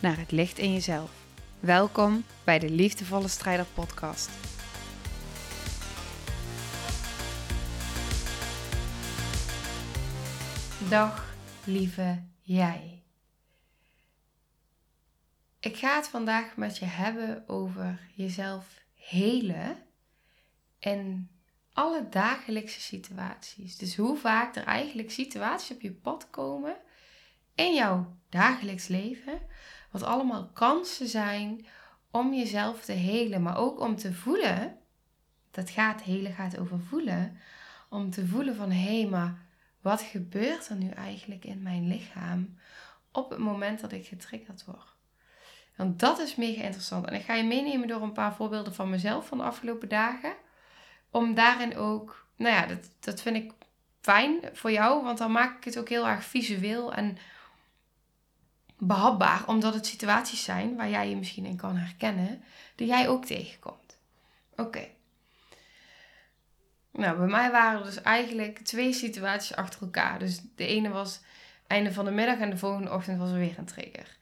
naar het licht in jezelf. Welkom bij de Liefdevolle Strijder Podcast. Dag, lieve jij. Ik ga het vandaag met je hebben over jezelf helen in alle dagelijkse situaties. Dus hoe vaak er eigenlijk situaties op je pad komen in jouw dagelijks leven, wat allemaal kansen zijn om jezelf te helen, maar ook om te voelen. Dat gaat, helen gaat over voelen. Om te voelen van hé, hey, maar wat gebeurt er nu eigenlijk in mijn lichaam op het moment dat ik getriggerd word? Want dat is mega interessant. En ik ga je meenemen door een paar voorbeelden van mezelf van de afgelopen dagen. Om daarin ook, nou ja, dat, dat vind ik fijn voor jou, want dan maak ik het ook heel erg visueel en behapbaar, omdat het situaties zijn waar jij je misschien in kan herkennen, die jij ook tegenkomt. Oké. Nou, bij mij waren er dus eigenlijk twee situaties achter elkaar. Dus de ene was einde van de middag en de volgende ochtend was er weer een trigger.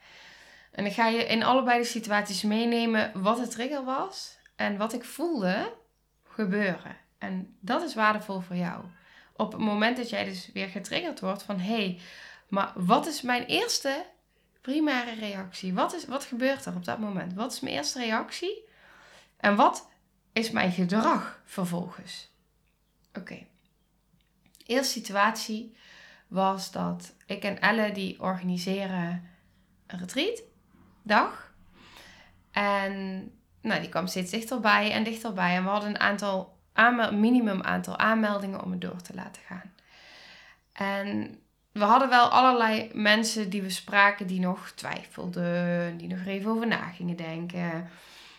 En ik ga je in allebei de situaties meenemen wat de trigger was en wat ik voelde gebeuren. En dat is waardevol voor jou. Op het moment dat jij dus weer getriggerd wordt van hé, hey, maar wat is mijn eerste primaire reactie? Wat, is, wat gebeurt er op dat moment? Wat is mijn eerste reactie? En wat is mijn gedrag vervolgens? Oké. Eerste situatie was dat ik en Elle die organiseren een retreat dag. En nou, die kwam steeds dichterbij en dichterbij. En we hadden een aantal minimum aantal aanmeldingen om het door te laten gaan. En we hadden wel allerlei mensen die we spraken die nog twijfelden, die nog even over na gingen denken.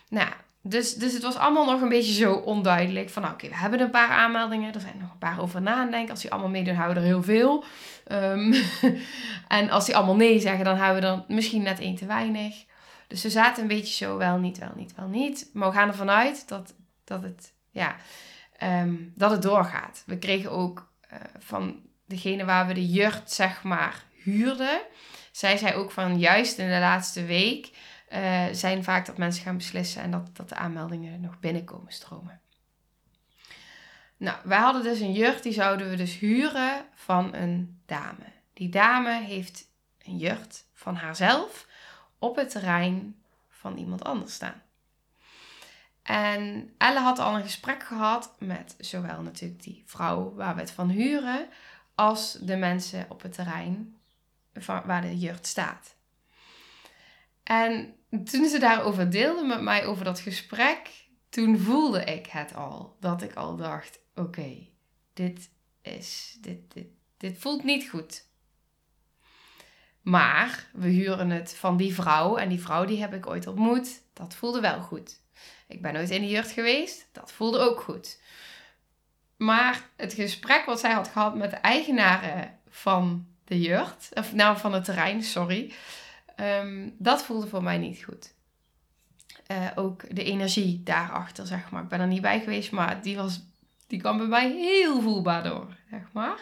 Nou, dus, dus het was allemaal nog een beetje zo onduidelijk. Van nou, oké, we hebben een paar aanmeldingen. Er zijn nog een paar over na denken. Als die allemaal meedoen, houden we er heel veel. Um, en als die allemaal nee zeggen, dan houden we dan misschien net één te weinig. Dus we zaten een beetje zo wel, niet, wel, niet, wel, niet. Maar we gaan ervan uit dat, dat, het, ja, um, dat het doorgaat. We kregen ook uh, van degene waar we de jurt, zeg maar, huurden. Zij zei ook van juist in de laatste week uh, zijn vaak dat mensen gaan beslissen en dat, dat de aanmeldingen nog binnenkomen stromen. Nou, wij hadden dus een jurt, die zouden we dus huren van een dame. Die dame heeft een jurt van haarzelf op het terrein van iemand anders staan. En Elle had al een gesprek gehad met zowel natuurlijk die vrouw waar we het van huren, als de mensen op het terrein waar de jurt staat. En toen ze daarover deelde met mij over dat gesprek, toen voelde ik het al. Dat ik al dacht: oké, dit is, dit, dit, dit voelt niet goed. Maar we huren het van die vrouw en die vrouw die heb ik ooit ontmoet. Dat voelde wel goed. Ik ben nooit in de jurt geweest. Dat voelde ook goed. Maar het gesprek wat zij had gehad met de eigenaren van de jurt, of nou van het terrein, sorry, um, dat voelde voor mij niet goed. Uh, ook de energie daarachter, zeg maar. Ik ben er niet bij geweest, maar die, was, die kwam bij mij heel voelbaar door, zeg maar.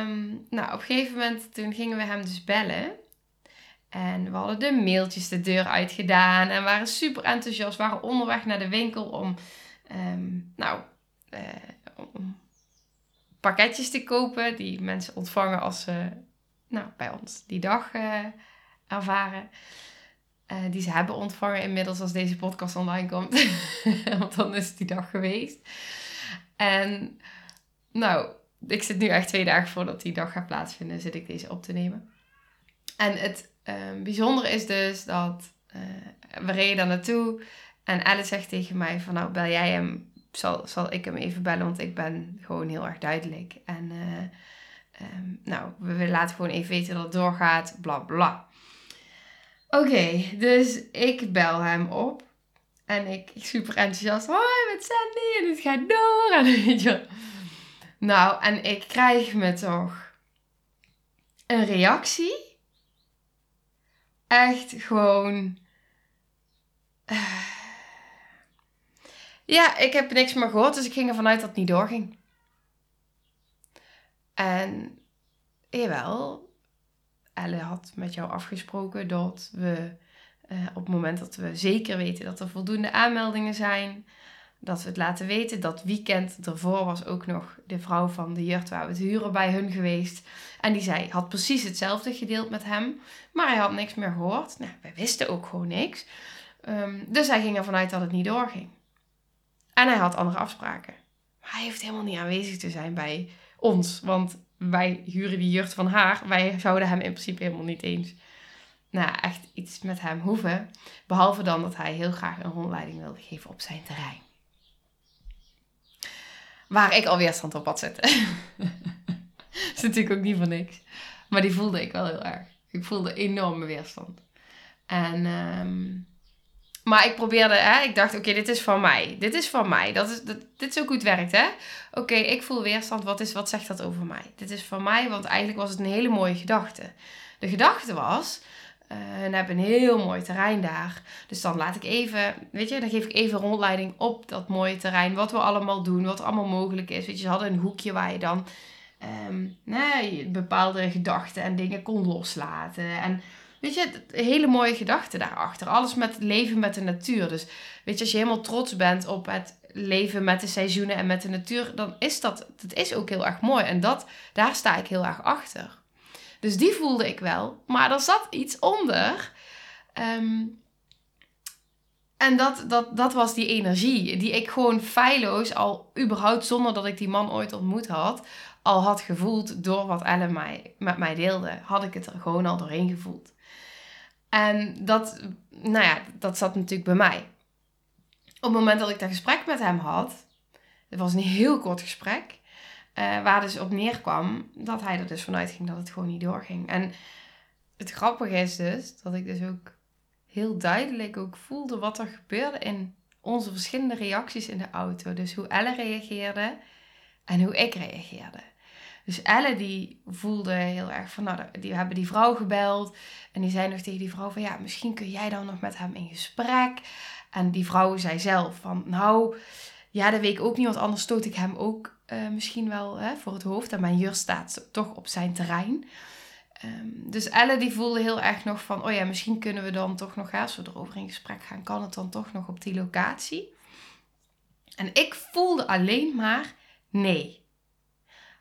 Um, nou, op een gegeven moment toen gingen we hem dus bellen. En we hadden de mailtjes de deur uitgedaan en waren super enthousiast. waren onderweg naar de winkel om, um, nou, uh, om pakketjes te kopen die mensen ontvangen als ze nou, bij ons die dag uh, ervaren. Uh, die ze hebben ontvangen inmiddels als deze podcast online komt. Want dan is die dag geweest. En nou, ik zit nu echt twee dagen voordat die dag gaat plaatsvinden, zit ik deze op te nemen. En het uh, bijzondere is dus dat uh, we reden daar naartoe. En Alice zegt tegen mij van nou bel jij hem, zal, zal ik hem even bellen, want ik ben gewoon heel erg duidelijk. En uh, um, nou, we laten gewoon even weten dat het doorgaat, bla bla. Oké, dus ik bel hem op. En ik, ik super enthousiast. Hoi, met Sandy. En het gaat door. En weet je. Nou, en ik krijg me toch een reactie. Echt gewoon. eh, ja, ik heb niks meer gehoord, dus ik ging ervan uit dat het niet doorging. En jawel, Elle had met jou afgesproken dat we eh, op het moment dat we zeker weten dat er voldoende aanmeldingen zijn, dat we het laten weten. Dat weekend ervoor was ook nog de vrouw van de jurt waar we het huren bij hun geweest. En die zei, had precies hetzelfde gedeeld met hem, maar hij had niks meer gehoord. Nou, wij wisten ook gewoon niks. Ehm, dus hij ging ervan uit dat het niet doorging. En hij had andere afspraken. Maar hij hoeft helemaal niet aanwezig te zijn bij ons. Want wij huren die jurt van haar. Wij zouden hem in principe helemaal niet eens nou, echt iets met hem hoeven. Behalve dan dat hij heel graag een rondleiding wilde geven op zijn terrein. Waar ik al weerstand op had zitten. Is natuurlijk ook niet voor niks. Maar die voelde ik wel heel erg. Ik voelde enorme weerstand. En, ehm, maar ik probeerde, hè, ik dacht, oké, dit is van mij. Dit is van mij. Dat is, dat, dit is ook het werkt, hè. Oké, ik voel weerstand. Wat, is, wat zegt dat over mij? Dit is van mij, want eigenlijk was het een hele mooie gedachte. De gedachte was, uh, en hebben een heel mooi terrein daar. Dus dan laat ik even, weet je, dan geef ik even rondleiding op dat mooie terrein. Wat we allemaal doen, wat allemaal mogelijk is. Weet je, ze hadden een hoekje waar je dan um, nee, bepaalde gedachten en dingen kon loslaten. En weet je, hele mooie gedachten daarachter. Alles met leven met de natuur. Dus weet je, als je helemaal trots bent op het leven met de seizoenen en met de natuur, dan is dat, dat is ook heel erg mooi. En dat, daar sta ik heel erg achter. Dus die voelde ik wel. Maar er zat iets onder. Ehm, en dat, dat, dat was die energie. Die ik gewoon feilloos al überhaupt zonder dat ik die man ooit ontmoet had. Al had gevoeld door wat Ellen mij, met mij deelde. Had ik het er gewoon al doorheen gevoeld. En dat, nou ja, dat zat natuurlijk bij mij. Op het moment dat ik dat gesprek met hem had. Het was een heel kort gesprek. Uh, waar dus op neerkwam dat hij er dus vanuit ging dat het gewoon niet doorging. En het grappige is dus dat ik dus ook heel duidelijk ook voelde wat er gebeurde in onze verschillende reacties in de auto. Dus hoe Elle reageerde en hoe ik reageerde. Dus Elle die voelde heel erg van, nou, die hebben die vrouw gebeld. En die zei nog tegen die vrouw van, ja, misschien kun jij dan nog met hem in gesprek. En die vrouw zei zelf van, nou, ja, dat weet ik ook niet, want anders stoot ik hem ook uh, misschien wel hè, voor het hoofd. En mijn jur staat toch op zijn terrein. Um, dus Elle die voelde heel erg nog van, oh ja, misschien kunnen we dan toch nog, als we erover in gesprek gaan, kan het dan toch nog op die locatie. En ik voelde alleen maar nee.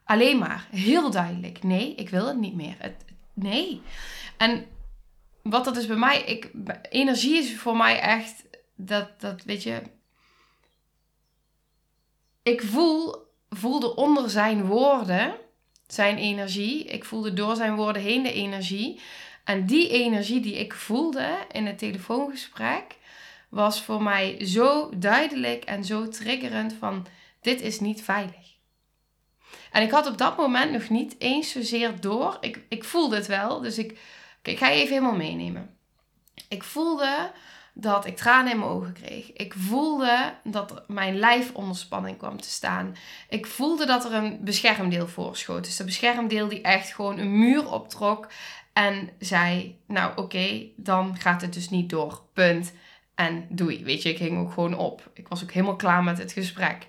Alleen maar, heel duidelijk, nee, ik wil het niet meer. Het, nee. En wat dat is bij mij, ik, energie is voor mij echt, dat, dat weet je, ik voel voelde onder zijn woorden zijn energie. Ik voelde door zijn woorden heen de energie. En die energie die ik voelde in het telefoongesprek was voor mij zo duidelijk en zo triggerend van dit is niet veilig. En ik had op dat moment nog niet eens zozeer door. Ik, ik voelde het wel, dus ik, ik ga je even helemaal meenemen. Ik voelde dat ik tranen in mijn ogen kreeg. Ik voelde dat mijn lijf onder spanning kwam te staan. Ik voelde dat er een beschermdeel voorschoot. Dus de beschermdeel die echt gewoon een muur optrok en zei: Nou, oké, dan gaat het dus niet door. Punt. En doei. Weet je, ik ging ook gewoon op. Ik was ook helemaal klaar met het gesprek.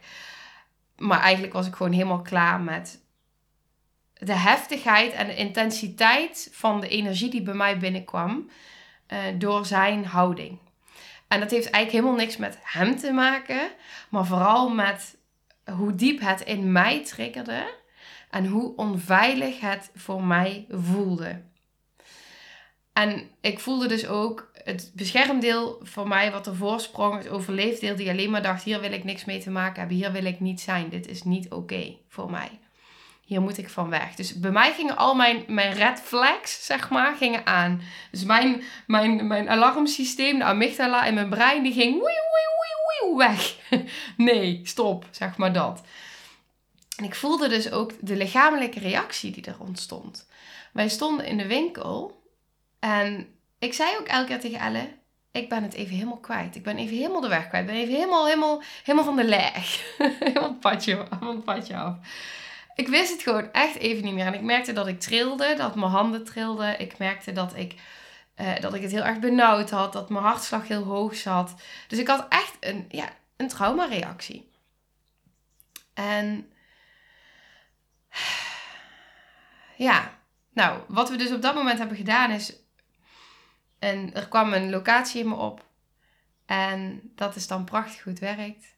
Maar eigenlijk was ik gewoon helemaal klaar met de heftigheid en de intensiteit van de energie die bij mij binnenkwam uh, door zijn houding. En dat heeft eigenlijk helemaal niks met hem te maken, maar vooral met hoe diep het in mij triggerde en hoe onveilig het voor mij voelde. En ik voelde dus ook het beschermdeel voor mij wat ervoor sprong, het overleefdeel die alleen maar dacht: hier wil ik niks mee te maken hebben, hier wil ik niet zijn, dit is niet oké voor mij hier moet ik van weg. Dus bij mij gingen al mijn, mijn red flags, zeg maar, gingen aan. Dus mijn, mijn, mijn alarmsysteem, de amygdala in mijn brein, die ging woei, woei, woei, weg. nee, stop, zeg maar dat. En ik voelde dus ook de lichamelijke reactie die er ontstond. Wij stonden in de winkel en ik zei ook elke keer tegen Elle, ik ben het even helemaal kwijt. Ik ben even helemaal de weg kwijt. Ik ben even helemaal, helemaal, helemaal van de leg. helemaal het padje, af. Ik wist het gewoon echt even niet meer. En ik merkte dat ik trilde, dat mijn handen trilden. Ik merkte dat ik, uh, dat ik het heel erg benauwd had, dat mijn hartslag heel hoog zat. Dus ik had echt een, ja, een traumareactie. En ja, nou, wat we dus op dat moment hebben gedaan is en er kwam een locatie in me op. En dat is dan prachtig goed werkt.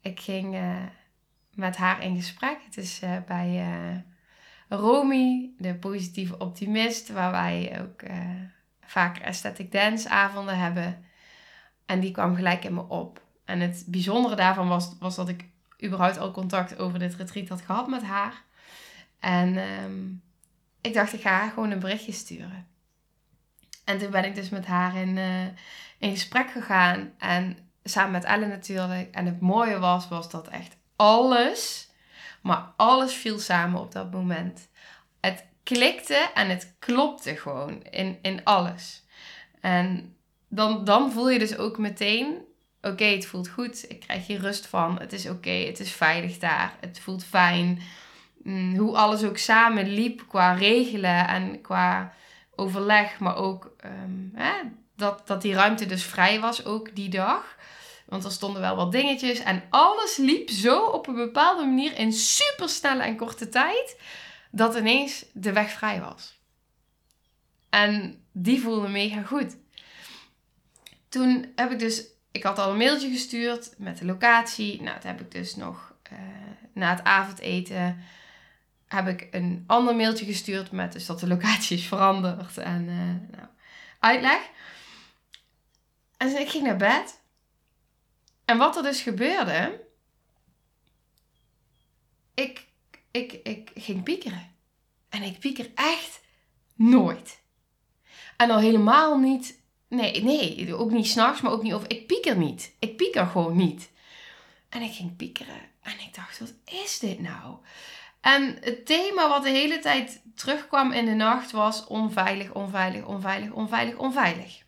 Ik ging uh, met haar in gesprek. Het is uh, bij uh, Romy, de positieve optimist, waar wij ook vaak aesthetic dance avonden hebben. En die kwam gelijk in me op. En het bijzondere daarvan was, was dat ik überhaupt al contact over dit retreat had gehad met haar. En um, ik dacht, ik ga haar gewoon een berichtje sturen. En toen ben ik dus met haar in, uh, in gesprek gegaan. En samen met Ellen natuurlijk. En het mooie was, was dat echt alles, maar alles viel samen op dat moment. Het klikte en het klopte gewoon in, in alles. En dan, dan voel je dus ook meteen, oké, het voelt goed. Ik krijg hier rust van. Het is oké, het is veilig daar. Het voelt fijn. Mm, hoe alles ook samen liep qua regelen en qua overleg, maar ook um, hè, dat, dat die ruimte dus vrij was ook die dag. Want er stonden wel wat dingetjes en alles liep zo op een bepaalde manier in super snelle en korte tijd dat ineens de weg vrij was. En die voelde mega goed. Toen heb ik dus, ik had al een mailtje gestuurd met de locatie. Nou, dat heb ik dus nog uh, na het avondeten heb ik een ander mailtje gestuurd met dus dat de locatie is veranderd en uh, nou, uitleg. En ik ging naar bed. En wat er dus gebeurde, ik, ik, ik ging piekeren. En ik pieker echt nooit. En al helemaal niet, nee, nee, ook niet s'nachts, maar ook niet over, ik pieker niet. Ik pieker gewoon niet. En ik ging piekeren. En ik dacht, wat is dit nou? En het thema wat de hele tijd terugkwam in de nacht was onveilig, onveilig, onveilig, onveilig, onveilig.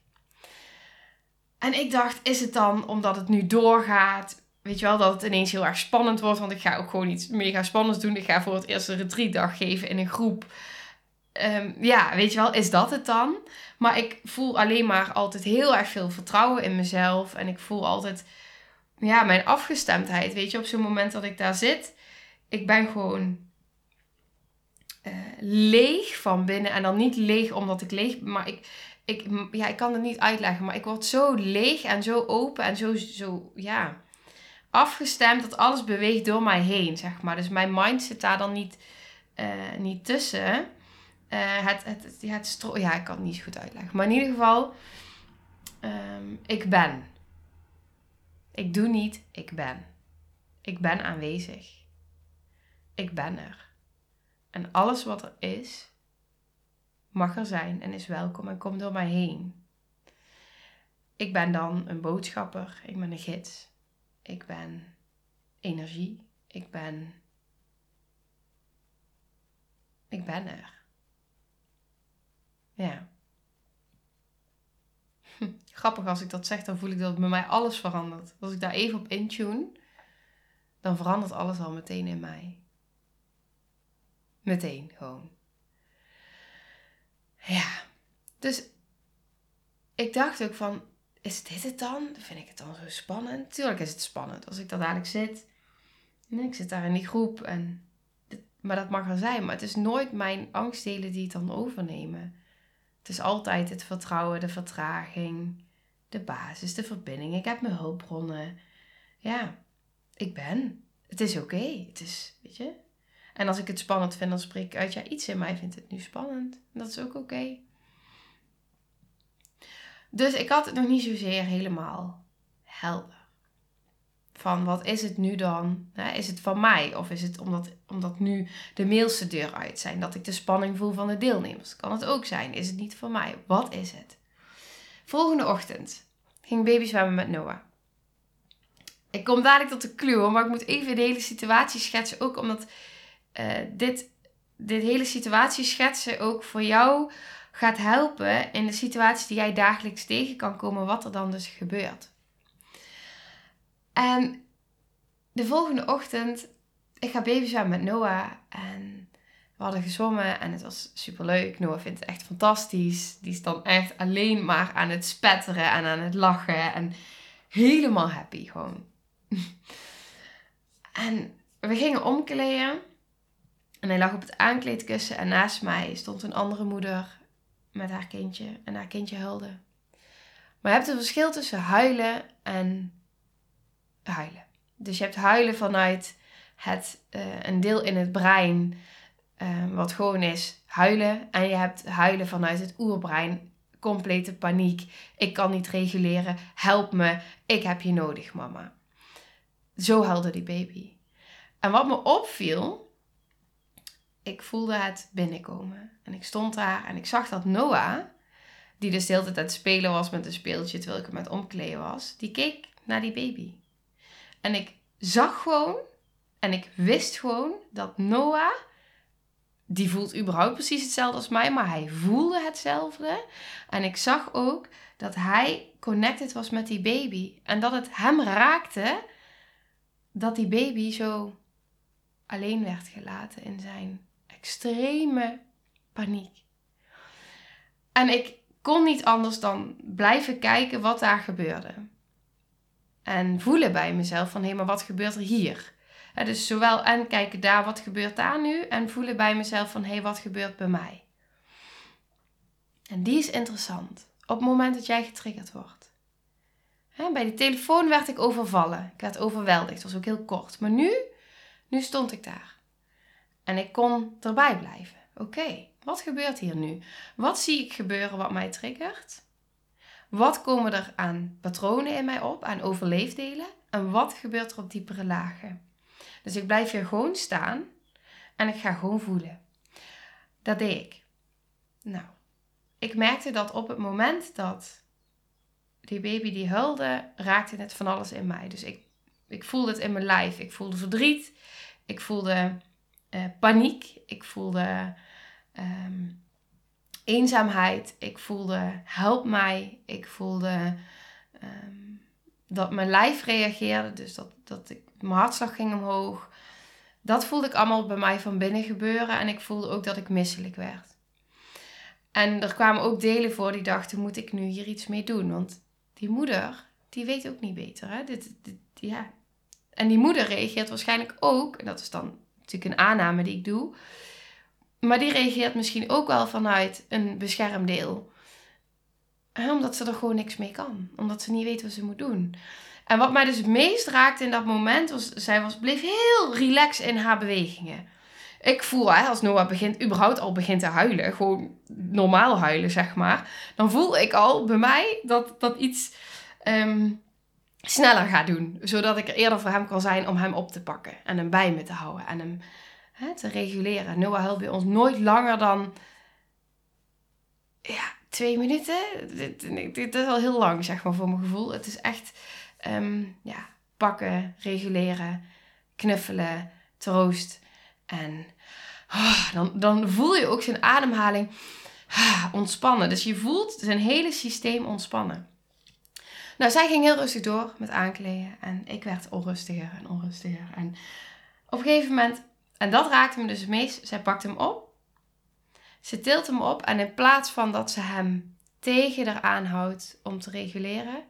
En ik dacht, is het dan omdat het nu doorgaat? Weet je wel, dat het ineens heel erg spannend wordt. Want ik ga ook gewoon iets mega spannends doen. Ik ga voor het eerst een retreatdag geven in een groep. Ehm, ja, weet je wel, is dat het dan? Maar ik voel alleen maar altijd heel erg veel vertrouwen in mezelf. En ik voel altijd, ja, mijn afgestemdheid. Weet je, op zo'n moment dat ik daar zit ik ben gewoon uh, leeg van binnen. En dan niet leeg omdat ik leeg maar ik, ik, ja, ik kan het niet uitleggen. Maar ik word zo leeg en zo open en zo, zo ja, afgestemd dat alles beweegt door mij heen, zeg maar. Dus mijn mind zit daar dan niet, uh, niet tussen. Uh, het, het, het, ja, ja, ik kan het niet zo goed uitleggen. Maar in ieder geval, um, ik ben. Ik doe niet, ik ben. Ik ben aanwezig. Ik ben er. En alles wat er is, mag er zijn en is welkom en komt door mij heen. Ik ben dan een boodschapper, ik ben een gids, ik ben energie, ik ben. Ik ben er. Ja. Grappig als ik dat zeg, dan voel ik dat bij mij alles verandert. Als ik daar even op intune, dan verandert alles al meteen in mij. Meteen gewoon. Ja, dus ik dacht ook van, is dit het dan? Vind ik het dan zo spannend? Tuurlijk is het spannend als ik daar dadelijk zit. En ik zit daar in die groep en... Maar dat mag er zijn. Maar het is nooit mijn angstdelen die het dan overnemen. Het is altijd het vertrouwen, de vertraging, de basis, de verbinding. Ik heb mijn hulpbronnen. Ja, ik ben. Het is oké. Het is, weet je, en als ik het spannend vind, dan spreek ik uit, ja, iets in mij vindt het nu spannend. En dat is ook oké. Dus ik had het nog niet zozeer helemaal helder. Van wat is het nu dan? Is het van mij? Of is het omdat, omdat nu de mails de deur uit zijn? Dat ik de spanning voel van de deelnemers? Kan het ook zijn? Is het niet van mij? Wat is het? Volgende ochtend ging baby zwemmen met Noah. Ik kom dadelijk tot de clue, maar ik moet even de hele situatie schetsen. Ook omdat uh, dit, dit hele situatie schetsen ook voor jou gaat helpen in de situaties die jij dagelijks tegen kan komen, wat er dan dus gebeurt. En de volgende ochtend, ik ga babyzwemmen met Noah en we hadden gezwommen en het was superleuk. Noah vindt het echt fantastisch. Die is dan echt alleen maar aan het spetteren en aan het lachen en helemaal happy gewoon. en we gingen omkleden en hij lag op het aankleedkussen en naast mij stond een andere moeder met haar kindje en haar kindje huilde. Maar je hebt een verschil tussen huilen en huilen. Dus je hebt huilen vanuit het, uh, een deel in het brein, uh, wat gewoon is huilen. En je hebt huilen vanuit het oerbrein, complete paniek. Ik kan niet reguleren, help me, ik heb je nodig, mama. Zo huilde die baby. En wat me opviel, ik voelde het binnenkomen. En ik stond daar en ik zag dat Noah, die dus de hele tijd aan het spelen was met een speeltje terwijl ik hem met omkleden was, die keek naar die baby. En ik zag gewoon en ik wist gewoon dat Noah, die voelt überhaupt precies hetzelfde als mij, maar hij voelde hetzelfde. En ik zag ook dat hij connected was met die baby. En dat het hem raakte dat die baby zo alleen werd gelaten in zijn extreme paniek. En ik kon niet anders dan blijven kijken wat daar gebeurde. En voelen bij mezelf van hé, maar wat gebeurt er hier? dus zowel en kijken daar, wat gebeurt daar nu? En voelen bij mezelf van hé, wat gebeurt bij mij? En die is interessant. Op het moment dat jij getriggerd wordt. bij de telefoon werd ik overvallen. Ik werd overweldigd. Het was ook heel kort. Maar nu, nu stond ik daar. En ik kon erbij blijven. Oké, wat gebeurt hier nu? Wat zie ik gebeuren wat mij triggert? Wat komen er aan patronen in mij op, aan overleefdelen? En wat gebeurt er op diepere lagen? Dus ik blijf hier gewoon staan en ik ga gewoon voelen. Dat deed ik. Nou, ik merkte dat op het moment dat die baby die huilde, raakte het van alles in mij. Dus ik, ik voelde het in mijn lijf. Ik voelde verdriet. Ik voelde uh, paniek. Ik voelde um, eenzaamheid. Ik voelde help mij. Ik voelde um, dat mijn lijf reageerde. Dus dat, dat ik, mijn hartslag ging omhoog. Dat voelde ik allemaal bij mij van binnen gebeuren. En ik voelde ook dat ik misselijk werd. En er kwamen ook delen voor die dachten, moet ik nu hier iets mee doen? Want die moeder, die weet ook niet beter. Hè? Dit, ja. En die moeder reageert waarschijnlijk ook, en dat is dan natuurlijk een aanname die ik doe. Maar die reageert misschien ook wel vanuit een beschermdeel. Omdat ze er gewoon niks mee kan. Omdat ze niet weet wat ze moet doen. En wat mij dus het meest raakte in dat moment was, zij was, bleef heel relaxed in haar bewegingen. Ik voel, hè, als Noah begint, überhaupt al begint te huilen, gewoon normaal huilen, zeg maar. Dan voel ik al bij mij dat, dat iets ehm, sneller gaat doen. Zodat ik er eerder voor hem kan zijn om hem op te pakken. En hem bij me te houden. En hem hè, te reguleren. Noah helpt bij ons nooit langer dan ja, twee minuten. Dit, dit, is al heel lang, zeg maar, voor mijn gevoel. Het is echt ehm, ja, pakken, reguleren, knuffelen, troost. En oh, dan, dan voel je ook zijn ademhaling ah, ontspannen. Dus je voelt zijn hele systeem ontspannen. Nou, zij ging heel rustig door met aankleden. En ik werd onrustiger en onrustiger. En op een gegeven moment, en dat raakte me dus het meest, zij pakt hem op. Ze tilt hem op en in plaats van dat ze hem tegen haar aanhoudt om te reguleren,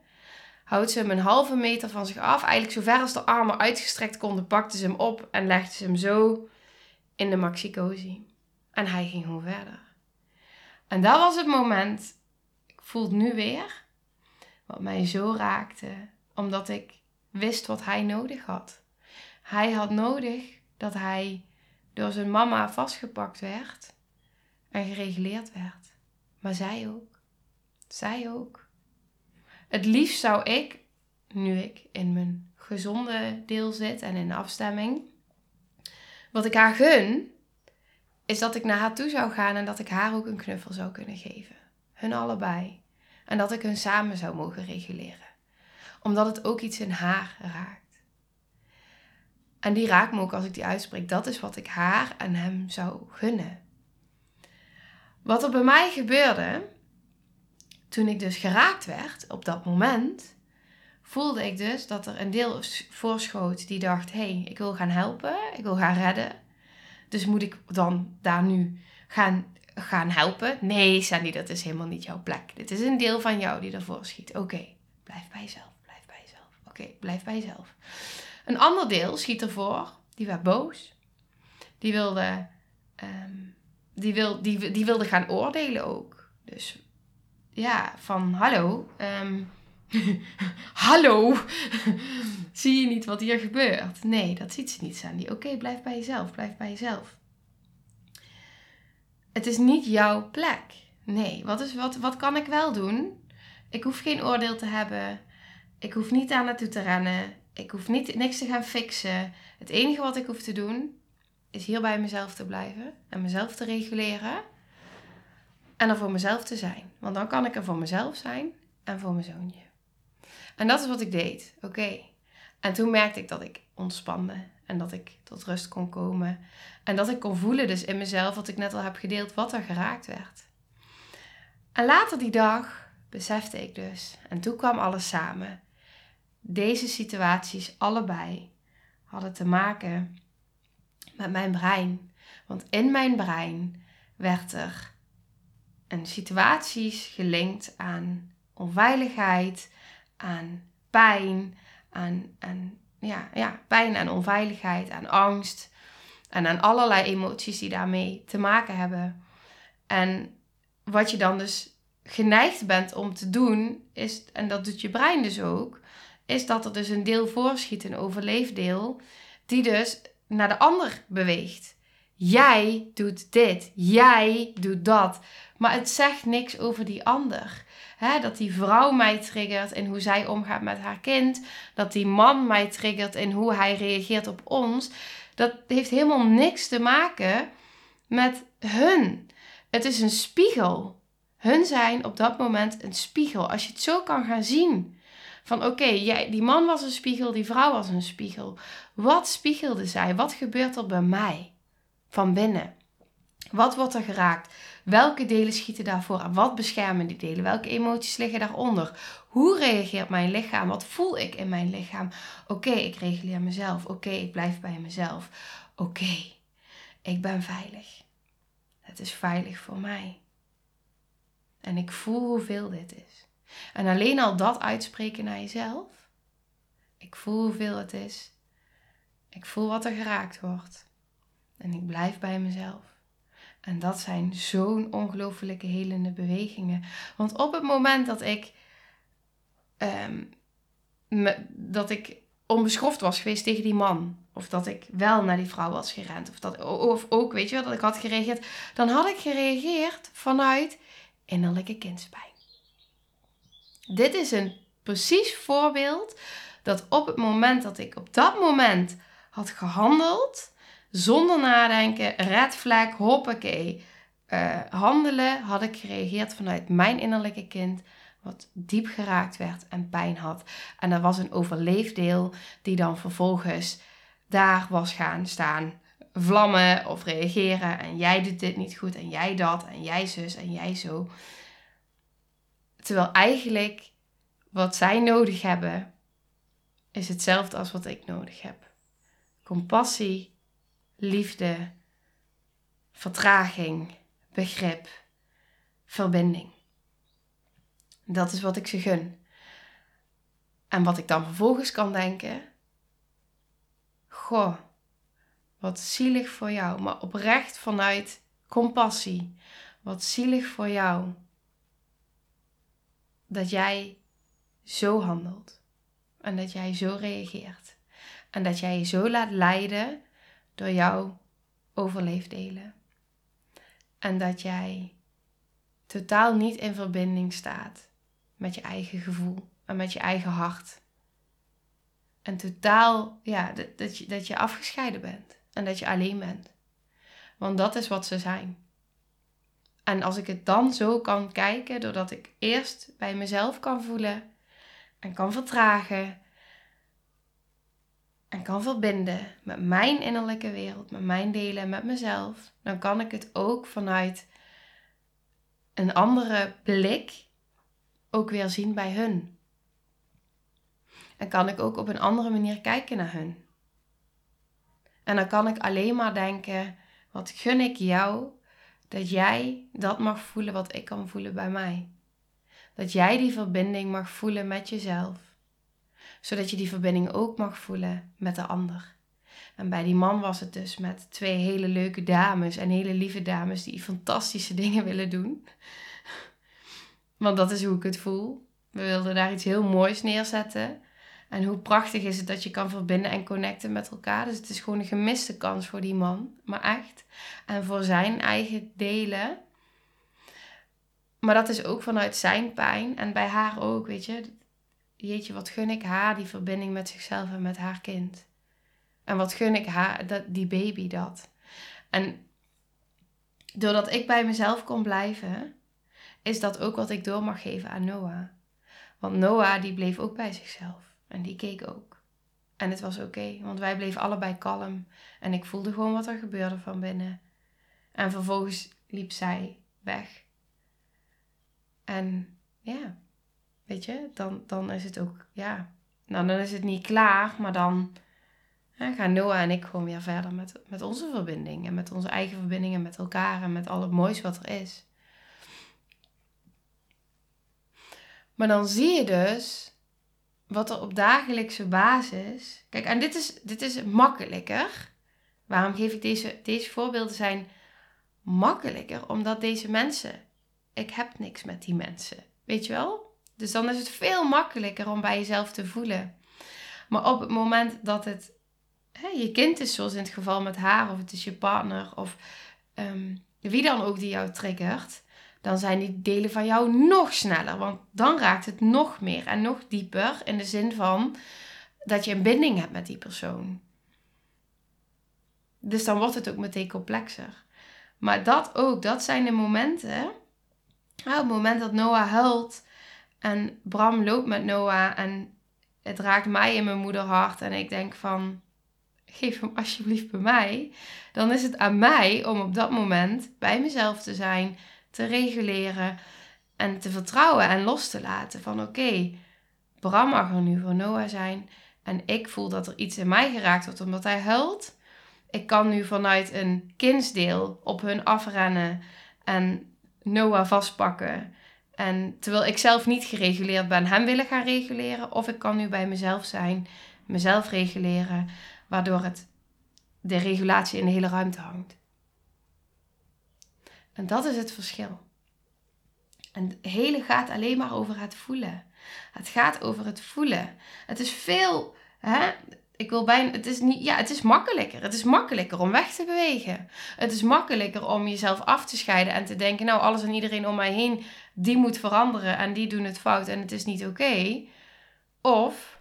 houdt ze hem een halve meter van zich af. Eigenlijk zo ver als de armen uitgestrekt konden, pakte ze hem op en legde ze hem zo in de maxi En hij ging gewoon verder. En dat was het moment, ik voel het nu weer, wat mij zo raakte, omdat ik wist wat hij nodig had. Hij had nodig dat hij door zijn mama vastgepakt werd en gereguleerd werd. Maar zij ook. Zij ook. Het liefst zou ik, nu ik in mijn gezonde deel zit en in afstemming, wat ik haar gun, is dat ik naar haar toe zou gaan en dat ik haar ook een knuffel zou kunnen geven. Hun allebei. En dat ik hun samen zou mogen reguleren. Omdat het ook iets in haar raakt. En die raakt me ook als ik die uitspreek. Dat is wat ik haar en hem zou gunnen. Wat er bij mij gebeurde, toen ik dus geraakt werd op dat moment, voelde ik dus dat er een deel voorschoot die dacht: hé, hey, ik wil gaan helpen, ik wil gaan redden. Dus moet ik dan daar nu gaan, gaan helpen? Nee, Sandy, dat is helemaal niet jouw plek. Dit is een deel van jou die ervoor schiet. Oké, blijf bij jezelf, blijf bij jezelf. Oké, blijf bij jezelf. Een ander deel schiet ervoor, die werd boos. Die wilde, ehm, die, wil, die, die wilde gaan oordelen ook. Dus ja, van hallo. Ehm, hallo. Zie je niet wat hier gebeurt? Nee, dat ziet ze niet, Sandy. Oké, blijf bij jezelf. Blijf bij jezelf. Het is niet jouw plek. Nee, wat, is, wat, wat kan ik wel doen? Ik hoef geen oordeel te hebben. Ik hoef niet daar naartoe te rennen. Ik hoef niet, niks te gaan fixen. Het enige wat ik hoef te doen, is hier bij mezelf te blijven. En mezelf te reguleren. En er voor mezelf te zijn. Want dan kan ik er voor mezelf zijn en voor mijn zoontje. En dat is wat ik deed. Oké. En toen merkte ik dat ik ontspande. En dat ik tot rust kon komen. En dat ik kon voelen dus in mezelf, wat ik net al heb gedeeld, wat er geraakt werd. En later die dag besefte ik dus. En toen kwam alles samen. Deze situaties, allebei, hadden te maken met mijn brein. Want in mijn brein werd er een situaties gelinkt aan onveiligheid, aan pijn, aan, aan ja, ja, pijn en onveiligheid, aan angst en aan allerlei emoties die daarmee te maken hebben. En wat je dan dus geneigd bent om te doen, is, en dat doet je brein dus ook, is dat er dus een deel voorschiet, een overleefdeel, die dus naar de ander beweegt. Jij doet dit, jij doet dat. Maar het zegt niks over die ander. Dat die vrouw mij triggert in hoe zij omgaat met haar kind. Dat die man mij triggert in hoe hij reageert op ons. Dat heeft helemaal niks te maken met hun. Het is een spiegel. Hun zijn op dat moment een spiegel. Als je het zo kan gaan zien. Van oké, jij, die man was een spiegel, die vrouw was een spiegel. Wat spiegelde zij? Wat gebeurt er bij mij? Van binnen. Wat wordt er geraakt? Welke delen schieten daarvoor aan? Wat beschermen die delen? Welke emoties liggen daaronder? Hoe reageert mijn lichaam? Wat voel ik in mijn lichaam? Oké, ik reguleer mezelf. Oké, ik blijf bij mezelf. Oké, ik ben veilig. Het is veilig voor mij. En ik voel hoeveel dit is. En alleen al dat uitspreken naar jezelf. Ik voel hoeveel het is. Ik voel wat er geraakt wordt. En ik blijf bij mezelf. En dat zijn zo'n ongelofelijke helende bewegingen. Want op het moment dat ik, um, dat ik onbeschoft was geweest tegen die man. Of dat ik wel naar die vrouw was gerend. Of, dat, of ook, weet je wel, dat ik had gereageerd. Dan had ik gereageerd vanuit innerlijke kindspijn. Dit is een precies voorbeeld dat op het moment dat ik op dat moment had gehandeld zonder nadenken, red flag, hoppakee. Uh, handelen had ik gereageerd vanuit mijn innerlijke kind, wat diep geraakt werd en pijn had. En er was een overleefdeel die dan vervolgens daar was gaan staan vlammen of reageren. En jij doet dit niet goed en jij dat en jij zus en jij zo. Terwijl eigenlijk wat zij nodig hebben, is hetzelfde als wat ik nodig heb. Compassie, liefde, vertraging, begrip, verbinding. Dat is wat ik ze gun. En wat ik dan vervolgens kan denken: Goh, wat zielig voor jou, maar oprecht vanuit compassie. Wat zielig voor jou dat jij zo handelt en dat jij zo reageert en dat jij je zo laat leiden door jouw overleefdelen. En dat jij totaal niet in verbinding staat met je eigen gevoel en met je eigen hart. En totaal, ja, dat, dat, je, dat je afgescheiden bent en dat je alleen bent. Want dat is wat ze zijn. En als ik het dan zo kan kijken, doordat ik eerst bij mezelf kan voelen en kan vertragen en kan verbinden met mijn innerlijke wereld, met mijn delen, met mezelf, dan kan ik het ook vanuit een andere blik ook weer zien bij hun. En kan ik ook op een andere manier kijken naar hun. En dan kan ik alleen maar denken: wat gun ik jou dat jij dat mag voelen wat ik kan voelen bij mij. Dat jij die verbinding mag voelen met jezelf. Zodat je die verbinding ook mag voelen met de ander. En bij die man was het dus met twee hele leuke dames en hele lieve dames die fantastische dingen willen doen. Want dat is hoe ik het voel. We wilden daar iets heel moois neerzetten. En hoe prachtig is het dat je kan verbinden en connecten met elkaar. Dus het is gewoon een gemiste kans voor die man. Maar echt. En voor zijn eigen delen. Maar dat is ook vanuit zijn pijn. En bij haar ook, weet je. Jeetje, wat gun ik haar die verbinding met zichzelf en met haar kind. En wat gun ik haar, dat, die baby dat. En doordat ik bij mezelf kon blijven, is dat ook wat ik door mag geven aan Noah. Want Noah die bleef ook bij zichzelf. En die keek ook. En het was oké, want wij bleven allebei kalm. En ik voelde gewoon wat er gebeurde van binnen. En vervolgens liep zij weg. En ja, weet je, dan, dan is het ook, ja, nou dan is het niet klaar, maar dan hè, gaan Noah en ik gewoon weer verder met, met onze verbinding. En met onze eigen verbindingen met elkaar en met al het moois wat er is. Maar dan zie je dus wat er op dagelijkse basis. Kijk, en dit is, dit is makkelijker. Waarom geef ik deze, deze voorbeelden zijn makkelijker? Omdat deze mensen, ik heb niks met die mensen. Weet je wel? Dus dan is het veel makkelijker om bij jezelf te voelen. Maar op het moment dat het hè, je kind is, zoals in het geval met haar, of het is je partner, of um, wie dan ook die jou triggert, dan zijn die delen van jou nog sneller. Want dan raakt het nog meer en nog dieper in de zin van dat je een binding hebt met die persoon. Dus dan wordt het ook meteen complexer. Maar dat ook, dat zijn de momenten. Nou, het moment dat Noah huilt en Bram loopt met Noah en het raakt mij in mijn moederhart en ik denk van geef hem alsjeblieft bij mij. Dan is het aan mij om op dat moment bij mezelf te zijn, te reguleren en te vertrouwen en los te laten. Van oké, Bram mag er nu voor Noah zijn. En ik voel dat er iets in mij geraakt wordt omdat hij huilt. Ik kan nu vanuit een kindsdeel op hun afrennen en Noah vastpakken. En terwijl ik zelf niet gereguleerd ben, hem willen gaan reguleren. Of ik kan nu bij mezelf zijn, mezelf reguleren, waardoor het, de regulatie in de hele ruimte hangt. En dat is het verschil. En het hele gaat alleen maar over het voelen. Het gaat over het voelen. Het is veel, hè? Ik wil bijna, het is niet, ja, het is makkelijker. Het is makkelijker om weg te bewegen. Het is makkelijker om jezelf af te scheiden en te denken, nou, alles en iedereen om mij heen, die moet veranderen en die doen het fout en het is niet oké. Of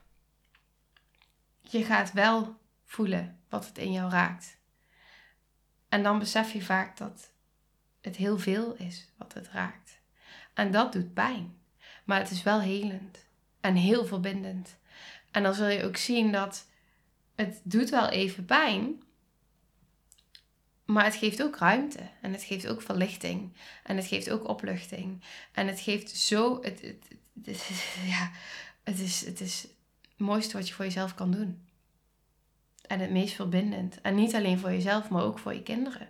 je gaat wel voelen wat het in jou raakt. En dan besef je vaak dat het heel veel is wat het raakt. En dat doet pijn. Maar het is wel helend en heel verbindend. En dan zul je ook zien dat het doet wel even pijn, maar het geeft ook ruimte en het geeft ook verlichting en het geeft ook opluchting en het geeft zo het, het, ja, het is het is het mooiste wat je voor jezelf kan doen. En het meest verbindend. En niet alleen voor jezelf, maar ook voor je kinderen.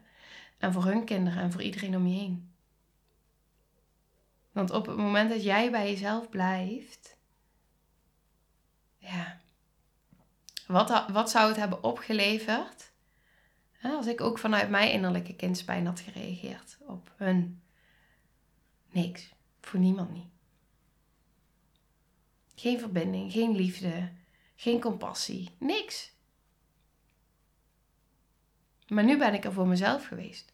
En voor hun kinderen en voor iedereen om je heen. Want op het moment dat jij bij jezelf blijft, ja, wat, wat zou het hebben opgeleverd als ik ook vanuit mijn innerlijke kindspijn had gereageerd op hun? Niks, voor niemand niet. Geen verbinding, geen liefde, geen compassie, niks. Maar nu ben ik er voor mezelf geweest.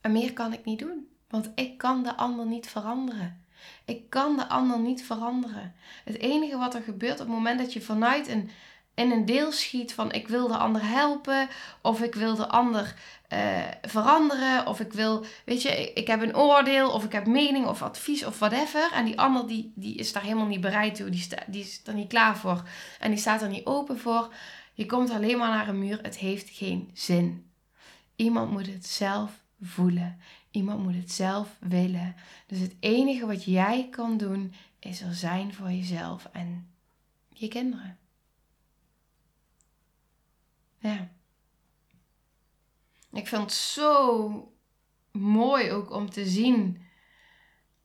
En meer kan ik niet doen, want ik kan de ander niet veranderen. Ik kan de ander niet veranderen. Het enige wat er gebeurt op het moment dat je vanuit een, in een deel schiet van ik wil de ander helpen, of ik wil de ander uh, veranderen, of ik wil, weet je, ik, heb een oordeel, of ik heb mening of advies of whatever. En die ander die, die is daar helemaal niet bereid toe, die, sta, die is er niet klaar voor en die staat er niet open voor. Je komt alleen maar naar een muur, het heeft geen zin. Iemand moet het zelf voelen. Iemand moet het zelf willen. Dus het enige wat jij kan doen is er zijn voor jezelf en je kinderen. Ja. Ik vind het zo mooi ook om te zien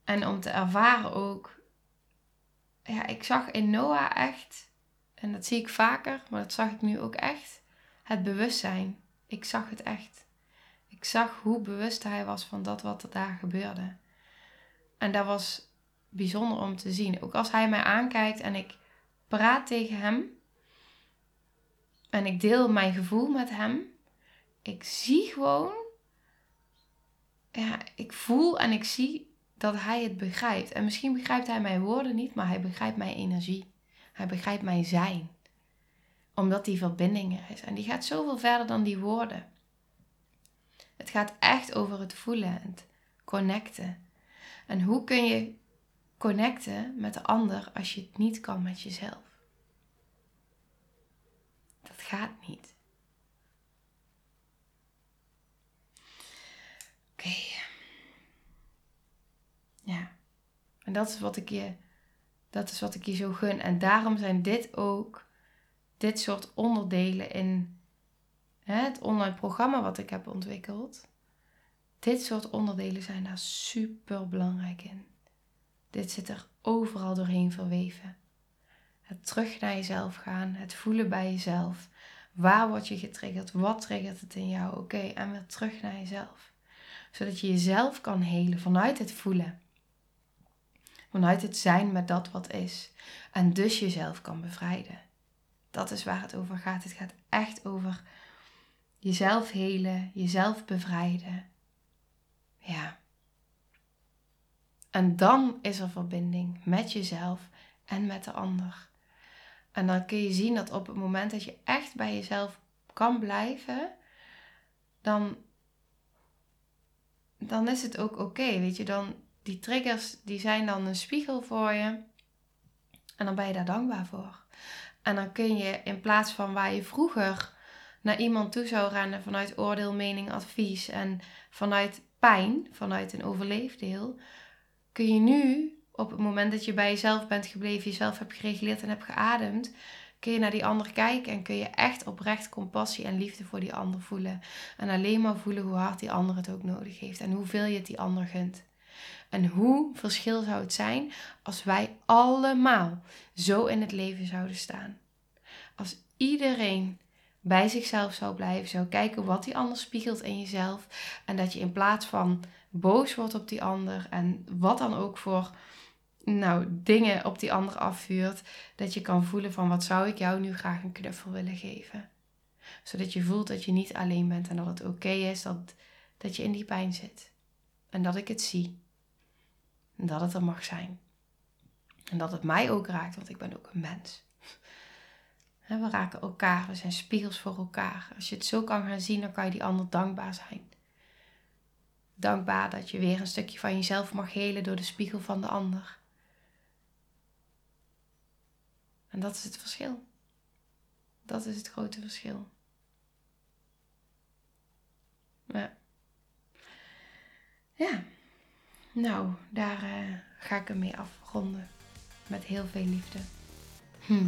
en om te ervaren ook. Ja, ik zag in Noah echt, en dat zie ik vaker, maar dat zag ik nu ook echt, het bewustzijn. Ik zag het echt. Ik zag hoe bewust hij was van dat wat er daar gebeurde. En dat was bijzonder om te zien. Ook als hij mij aankijkt en ik praat tegen hem en ik deel mijn gevoel met hem, ik zie gewoon, ja, ik voel en ik zie dat hij het begrijpt. En misschien begrijpt hij mijn woorden niet, maar hij begrijpt mijn energie. Hij begrijpt mijn zijn. Omdat die verbinding er is. En die gaat zoveel verder dan die woorden. Het gaat echt over het voelen, het connecten. En hoe kun je connecten met de ander als je het niet kan met jezelf? Dat gaat niet. Oké. Ja. En dat is wat ik je, dat is wat ik je zo gun. En daarom zijn dit ook, dit soort onderdelen in het online programma wat ik heb ontwikkeld. Dit soort onderdelen zijn daar super belangrijk in. Dit zit er overal doorheen verweven. Het terug naar jezelf gaan, het voelen bij jezelf. Waar word je getriggerd? Wat triggert het in jou? Oké, en weer terug naar jezelf. Zodat je jezelf kan helen vanuit het voelen. Vanuit het zijn met dat wat is. En dus jezelf kan bevrijden. Dat is waar het over gaat. Het gaat echt over jezelf helen, jezelf bevrijden. Ja. En dan is er verbinding met jezelf en met de ander. En dan kun je zien dat op het moment dat je echt bij jezelf kan blijven, dan, dan is het ook oké. weet je, dan die triggers die zijn dan een spiegel voor je. En dan ben je daar dankbaar voor. En dan kun je in plaats van waar je vroeger naar iemand toe zou rennen vanuit oordeel, mening, advies en vanuit pijn, vanuit een overleefdeel, kun je nu op het moment dat je bij jezelf bent gebleven, jezelf hebt gereguleerd en hebt geademd, kun je naar die ander kijken en kun je echt oprecht compassie en liefde voor die ander voelen. En alleen maar voelen hoe hard die ander het ook nodig heeft en hoeveel je het die ander gunt. En hoe verschil zou het zijn als wij allemaal zo in het leven zouden staan? Als iedereen bij zichzelf zou blijven, zou kijken wat die ander spiegelt in jezelf. En dat je in plaats van boos wordt op die ander en wat dan ook voor nou, dingen op die ander afvuurt, dat je kan voelen van wat zou ik jou nu graag een knuffel willen geven. Zodat je voelt dat je niet alleen bent en dat het oké is dat, dat je in die pijn zit. En dat ik het zie. En dat het er mag zijn. En dat het mij ook raakt, want ik ben ook een mens. We raken elkaar, we zijn spiegels voor elkaar. Als je het zo kan gaan zien, dan kan je die ander dankbaar zijn. Dankbaar dat je weer een stukje van jezelf mag helen door de spiegel van de ander. En dat is het verschil. Dat is het grote verschil. Ja. Nou, daar uh, ga ik hem mee afronden. Met heel veel liefde. Hm.